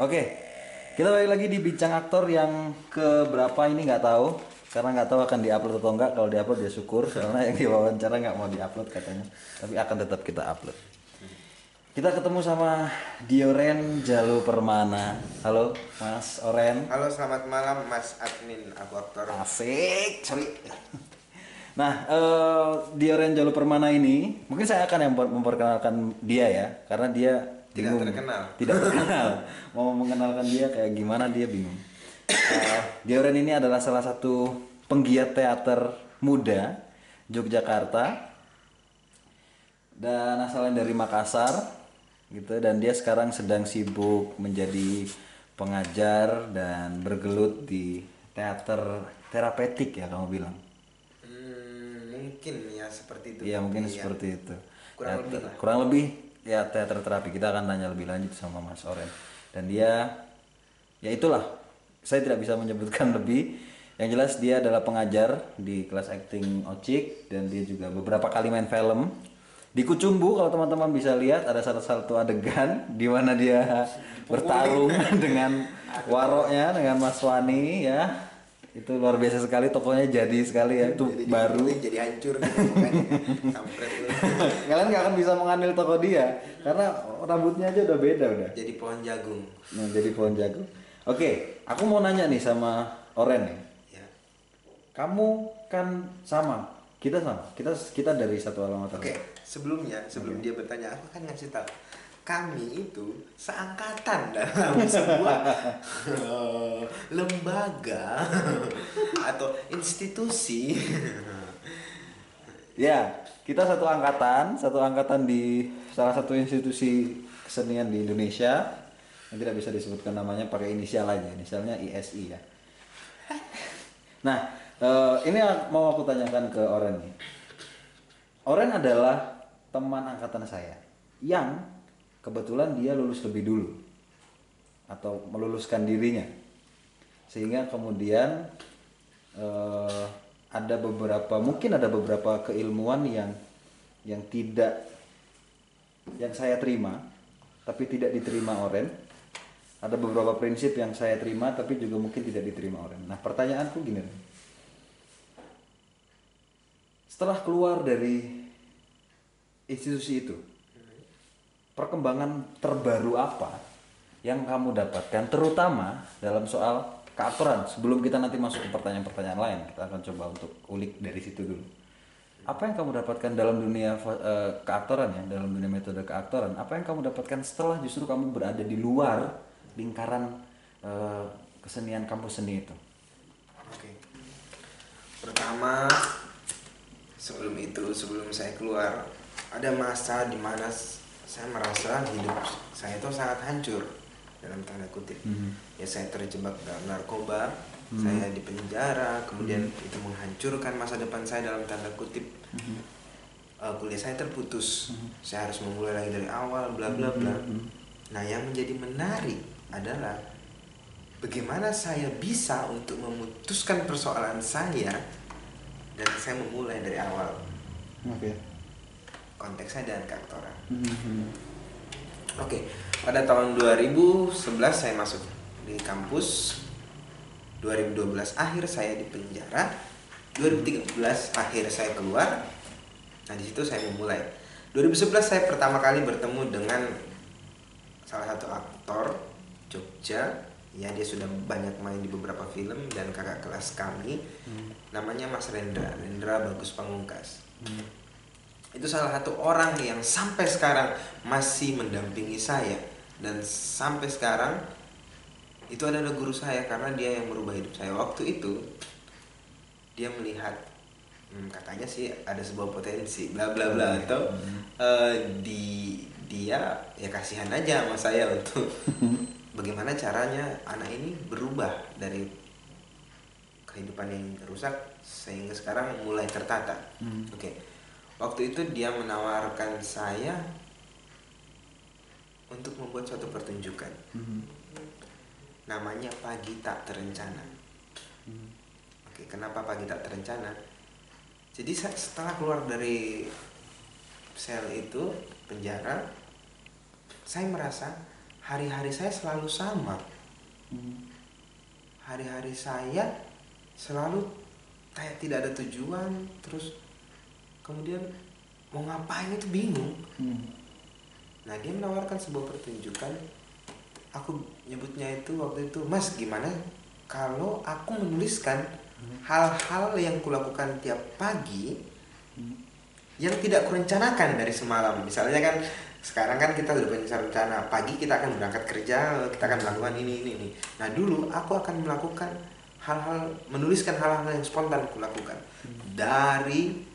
Oke, kita balik lagi di bincang aktor yang ke berapa ini nggak tahu karena nggak tahu akan diupload atau enggak. Kalau diupload ya syukur karena yang diwawancara nggak mau diupload katanya, tapi akan tetap kita upload. Kita ketemu sama Dioren Jalu Permana. Halo, Mas Oren. Halo, selamat malam Mas admin aku aktor. Asik, sorry. Nah, eh, Dioren Jalu Permana ini mungkin saya akan yang memper- memperkenalkan dia ya, karena dia Tidak bingung. terkenal. Tidak terkenal. Mau mengenalkan dia kayak gimana dia bingung. Dioren ini adalah salah satu penggiat teater muda Yogyakarta dan asalnya dari Makassar gitu dan dia sekarang sedang sibuk menjadi pengajar dan bergelut di teater terapeutik ya kamu bilang Hmm, mungkin ya seperti itu. Iya mungkin Iya. seperti itu Kurang Teater- lebih lah. kurang lebih ya teater terapi kita akan tanya lebih lanjut sama Mas Oren. Dan dia ya itulah. Saya tidak bisa menyebutkan lebih. Yang jelas dia adalah pengajar di kelas acting Ocik dan dia juga beberapa kali main film. Di Kucumbu kalau teman-teman bisa lihat ada salah satu adegan di mana dia bertarung dengan waroknya dengan Mas Wani ya itu luar biasa sekali tokonya jadi sekali ya itu Jadi baru. jadi, jadi hancur gitu kalian nggak akan bisa mengambil toko dia karena rambutnya aja udah beda udah. Jadi pohon jagung. nah, jadi pohon jagung. Oke aku mau nanya nih sama Oren nih. Ya. kamu kan sama kita sama. Kita kita dari satu alamat Oke, sebelumnya sebelum dia bertanya, aku kan ngasih tahu kami itu seangkatan dalam sebuah eh, lembaga atau institusi. ya kita satu angkatan satu angkatan di salah satu institusi kesenian di Indonesia. Yang tidak bisa disebutkan namanya pakai inisial aja inisialnya ISI ya. Nah eh, ini mau aku tanyakan ke Oren nih. Oren adalah teman angkatan saya yang kebetulan dia lulus lebih dulu atau meluluskan dirinya. Sehingga kemudian eh, ada beberapa mungkin ada beberapa keilmuan yang yang tidak yang saya terima tapi tidak diterima Oren ada beberapa prinsip yang saya terima tapi juga mungkin tidak diterima Oren nah pertanyaanku gini. Setelah keluar dari institusi itu perkembangan terbaru apa yang kamu dapatkan terutama dalam soal keaktoran sebelum kita nanti masuk ke pertanyaan-pertanyaan lain kita akan coba untuk ulik dari situ dulu. Apa yang kamu dapatkan dalam dunia eh, keaktoran ya dalam dunia metode keaktoran apa yang kamu dapatkan setelah justru kamu berada di luar lingkaran eh, kesenian kampus seni itu? Oke. Pertama sebelum itu sebelum saya keluar ada masa di mana saya merasa hidup saya itu sangat hancur dalam tanda kutip. Ya saya terjebak dalam narkoba, saya di penjara, kemudian itu menghancurkan masa depan saya dalam tanda kutip. Eh, kuliah saya terputus, saya harus memulai lagi dari awal, bla bla bla. Nah yang menjadi menarik adalah bagaimana saya bisa untuk memutuskan persoalan saya dan saya memulai dari awal. Oke konteksnya dengan keaktoran. Oke, pada tahun 2011 saya masuk di kampus. 2012 akhir saya di penjara. 2013 akhir saya keluar. Nah, di situ saya memulai. 2011 saya pertama kali bertemu dengan salah satu aktor Jogja. Ya, dia sudah banyak main di beberapa film dan kakak kelas kami. Namanya Mas Rendra, Rendra Bagus Pamungkas itu salah satu orang yang sampai sekarang masih mendampingi saya. Dan sampai sekarang itu adalah guru saya karena dia yang merubah hidup saya. Waktu itu dia melihat hmm, katanya sih ada sebuah potensi bla bla bla atau eh, di dia ya kasihan aja sama saya untuk bagaimana caranya anak ini berubah dari kehidupan yang rusak sehingga sekarang mulai tertata. Oke waktu itu dia menawarkan saya untuk membuat suatu pertunjukan. Namanya pagi tak terencana. Oke kenapa pagi tak terencana? Jadi setelah keluar dari sel itu penjara saya merasa hari-hari saya selalu sama. Hmm. hari-hari saya selalu kayak tidak ada tujuan terus kemudian mau ngapain itu bingung. Hmm. nah dia menawarkan sebuah pertunjukan. Aku nyebutnya itu waktu itu mas gimana kalau aku menuliskan hal-hal yang kulakukan tiap pagi Hmm. yang tidak kurencanakan dari semalam? Misalnya kan sekarang kan kita udah punya rencana pagi kita akan berangkat kerja kita akan melakukan ini ini ini. Nah dulu aku akan melakukan hal-hal menuliskan hal-hal yang spontan kulakukan. Dari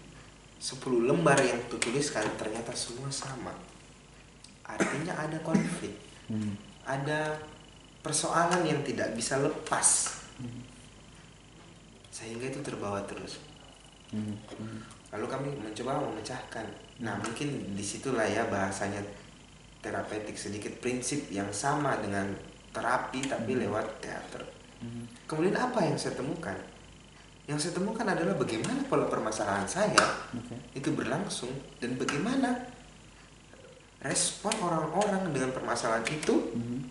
10 lembar yang kutuliskan ternyata semua sama artinya ada konflik Hmm. ada persoalan yang tidak bisa lepas Hmm. sehingga itu terbawa terus Hmm. Hmm. lalu kami mencoba memecahkan nah mungkin di situlah ya bahasanya terapeutik sedikit prinsip yang sama dengan terapi tapi lewat teater Hmm. kemudian apa yang saya temukan yang saya temukan adalah bagaimana pola permasalahan saya Oke. itu berlangsung dan bagaimana respon orang-orang dengan permasalahan itu Hmm.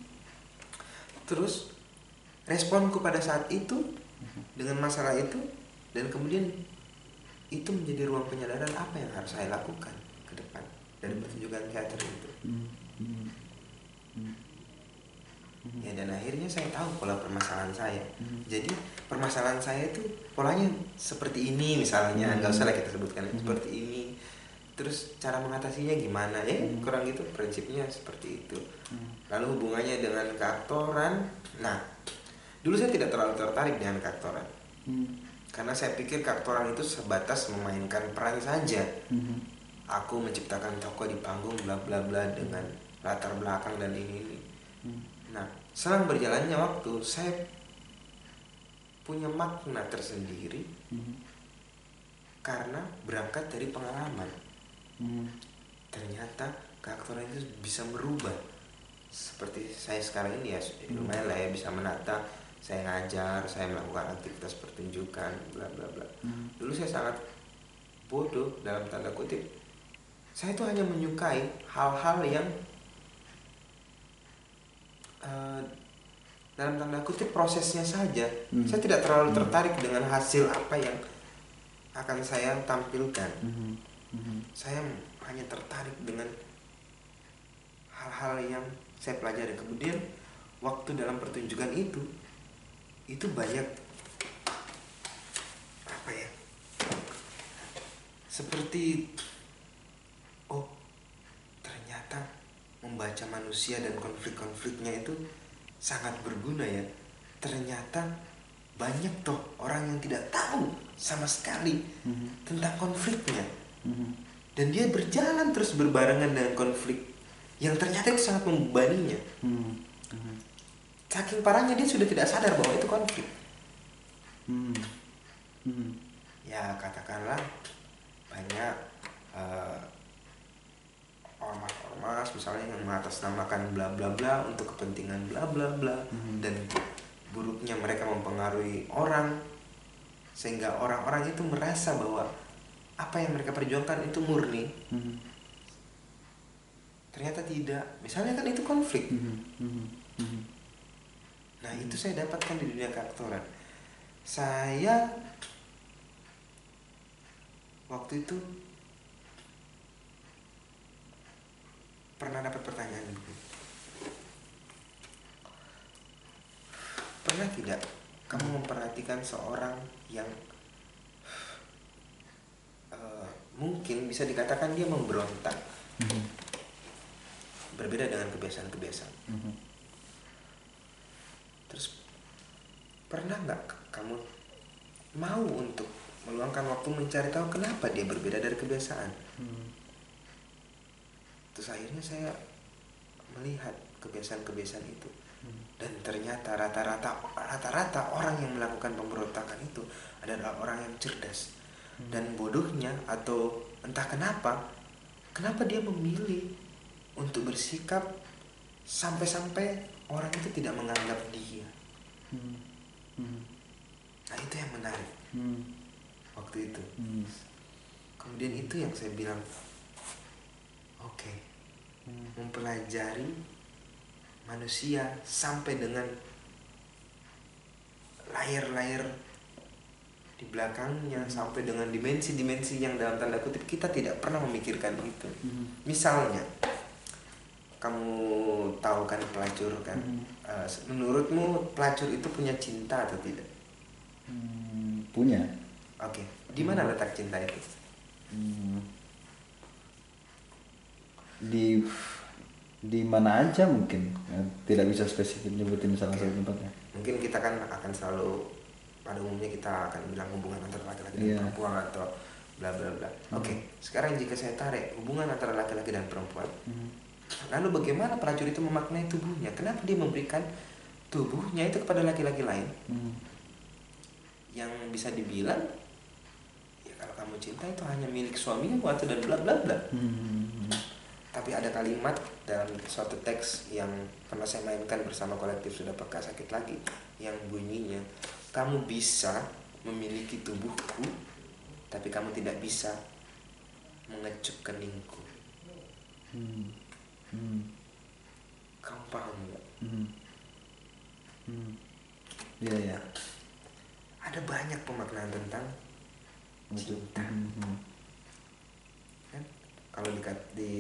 terus responku pada saat itu dengan masalah itu dan kemudian itu menjadi ruang penyadaran apa yang harus saya lakukan ke depan dari pertunjukan teater itu Hmm. Hmm. Hmm. ya dan akhirnya saya tahu pola permasalahan saya Mhm. jadi permasalahan saya itu polanya seperti ini misalnya Mhm. nggak usah lah kita sebutkan Mhm. seperti ini terus cara mengatasinya gimana ya Mhm. kurang gitu prinsipnya seperti itu Hmm. lalu hubungannya dengan keaktoran nah dulu saya tidak terlalu tertarik dengan keaktoran Hmm. karena saya pikir keaktoran itu sebatas memainkan peran saja Hmm. aku menciptakan tokoh di panggung bla bla bla dengan latar belakang dan ini ini Hmm. Selang berjalannya waktu saya punya makna tersendiri Hmm. karena berangkat dari pengalaman Hmm. ternyata keaktoran itu bisa merubah seperti saya sekarang ini ya lumayan lah ya bisa menata saya ngajar saya melakukan aktivitas pertunjukan bla bla bla Hmm. dulu saya sangat bodoh dalam tanda kutip saya itu hanya menyukai hal-hal yang eh, dalam tanda kutip prosesnya saja Hmm. saya tidak terlalu tertarik dengan hasil apa yang akan saya tampilkan Hmm. Hmm. saya hanya tertarik dengan hal-hal yang saya pelajari kemudian waktu dalam pertunjukan itu itu banyak apa ya seperti manusia dan konflik-konfliknya itu sangat berguna ya ternyata banyak toh orang yang tidak tahu sama sekali Hmm. tentang konfliknya Hmm. dan dia berjalan terus berbarengan dengan konflik yang ternyata itu sangat membebaninya Hmm. Hmm. saking parahnya dia sudah tidak sadar bahwa itu konflik Hmm. Hmm. ya katakanlah banyak eh, misalnya yang mengatasnamakan bla bla bla untuk kepentingan bla bla bla Mhm. dan buruknya mereka mempengaruhi orang sehingga orang-orang itu merasa bahwa apa yang mereka perjuangkan itu murni Hmm. ternyata tidak misalnya kan itu konflik Hmm. Hmm. Hmm. Nah itu saya dapatkan di dunia keaktoran. Saya waktu itu pernah dapat pertanyaan begini. Pernah tidak kamu memperhatikan seorang yang eh, mungkin bisa dikatakan dia memberontak, Hmm. berbeda dengan kebiasaan-kebiasaan. Hmm. Terus pernah nggak kamu mau untuk meluangkan waktu mencari tahu kenapa dia berbeda dari kebiasaan? Hmm. Terus akhirnya saya melihat kebiasaan-kebiasaan itu Hmm. dan ternyata rata-rata rata-rata orang yang melakukan pemberontakan itu adalah orang yang cerdas dan bodohnya atau entah kenapa kenapa dia memilih untuk bersikap sampai-sampai orang itu tidak menganggap dia Hmm. Hmm. nah itu yang menarik Hmm. waktu itu Hmm. kemudian itu yang saya bilang oke Hmm. mempelajari manusia sampai dengan layar-layar di belakangnya sampai dengan dimensi-dimensi yang dalam tanda kutip kita tidak pernah memikirkan itu. Hmm. Misalnya, kamu tahu kan pelacur kan? Hmm. Eh, menurutmu pelacur itu punya cinta atau tidak? Hmm, punya Oke, di mana letak cinta itu? Hmm. Di di mana aja mungkin Ya, tidak bisa spesifik nyebutin salah satu tempatnya Mungkin kita kan akan selalu pada umumnya kita akan bilang hubungan antara laki-laki Iya. dan perempuan atau bla bla bla. Oke, sekarang jika saya tarik hubungan antara laki-laki dan perempuan, Hmm. lalu bagaimana pelacur itu memaknai tubuhnya? Kenapa dia memberikan tubuhnya itu kepada laki-laki lain Hmm. yang bisa dibilang ya kalau kamu cinta itu hanya milik suamimu atau dan bla bla bla. Hmm. Tapi ada kalimat dalam suatu teks yang pernah saya mainkan bersama kolektif sudah peka sakit lagi yang bunyinya kamu bisa memiliki tubuhku tapi kamu tidak bisa mengecup keningku. Hmm. Hmm. Kamu paham nggak? Hmm. Hmm. Iya ya. Ada banyak pemaknaan tentang cinta. Hmm. Kalau di, di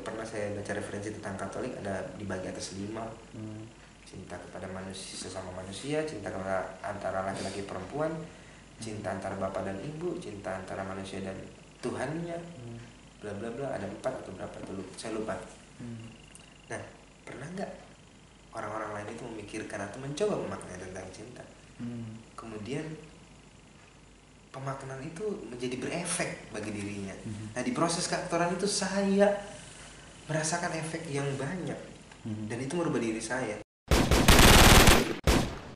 pernah saya baca referensi tentang Katolik ada dibagi atas lima Hmm. cinta kepada manusia sesama manusia cinta kepada antara laki-laki perempuan cinta antara bapak dan ibu cinta antara manusia dan Tuhannya Hmm. bla bla bla ada empat atau berapa tuh lupa- saya lupa Hmm. nah pernah nggak orang-orang lain itu memikirkan atau mencoba memaknai tentang cinta Hmm. kemudian pemaknaan itu menjadi berefek bagi dirinya Mhm. nah di proses keaktoran itu saya merasakan efek yang banyak Hmm. dan itu merubah diri saya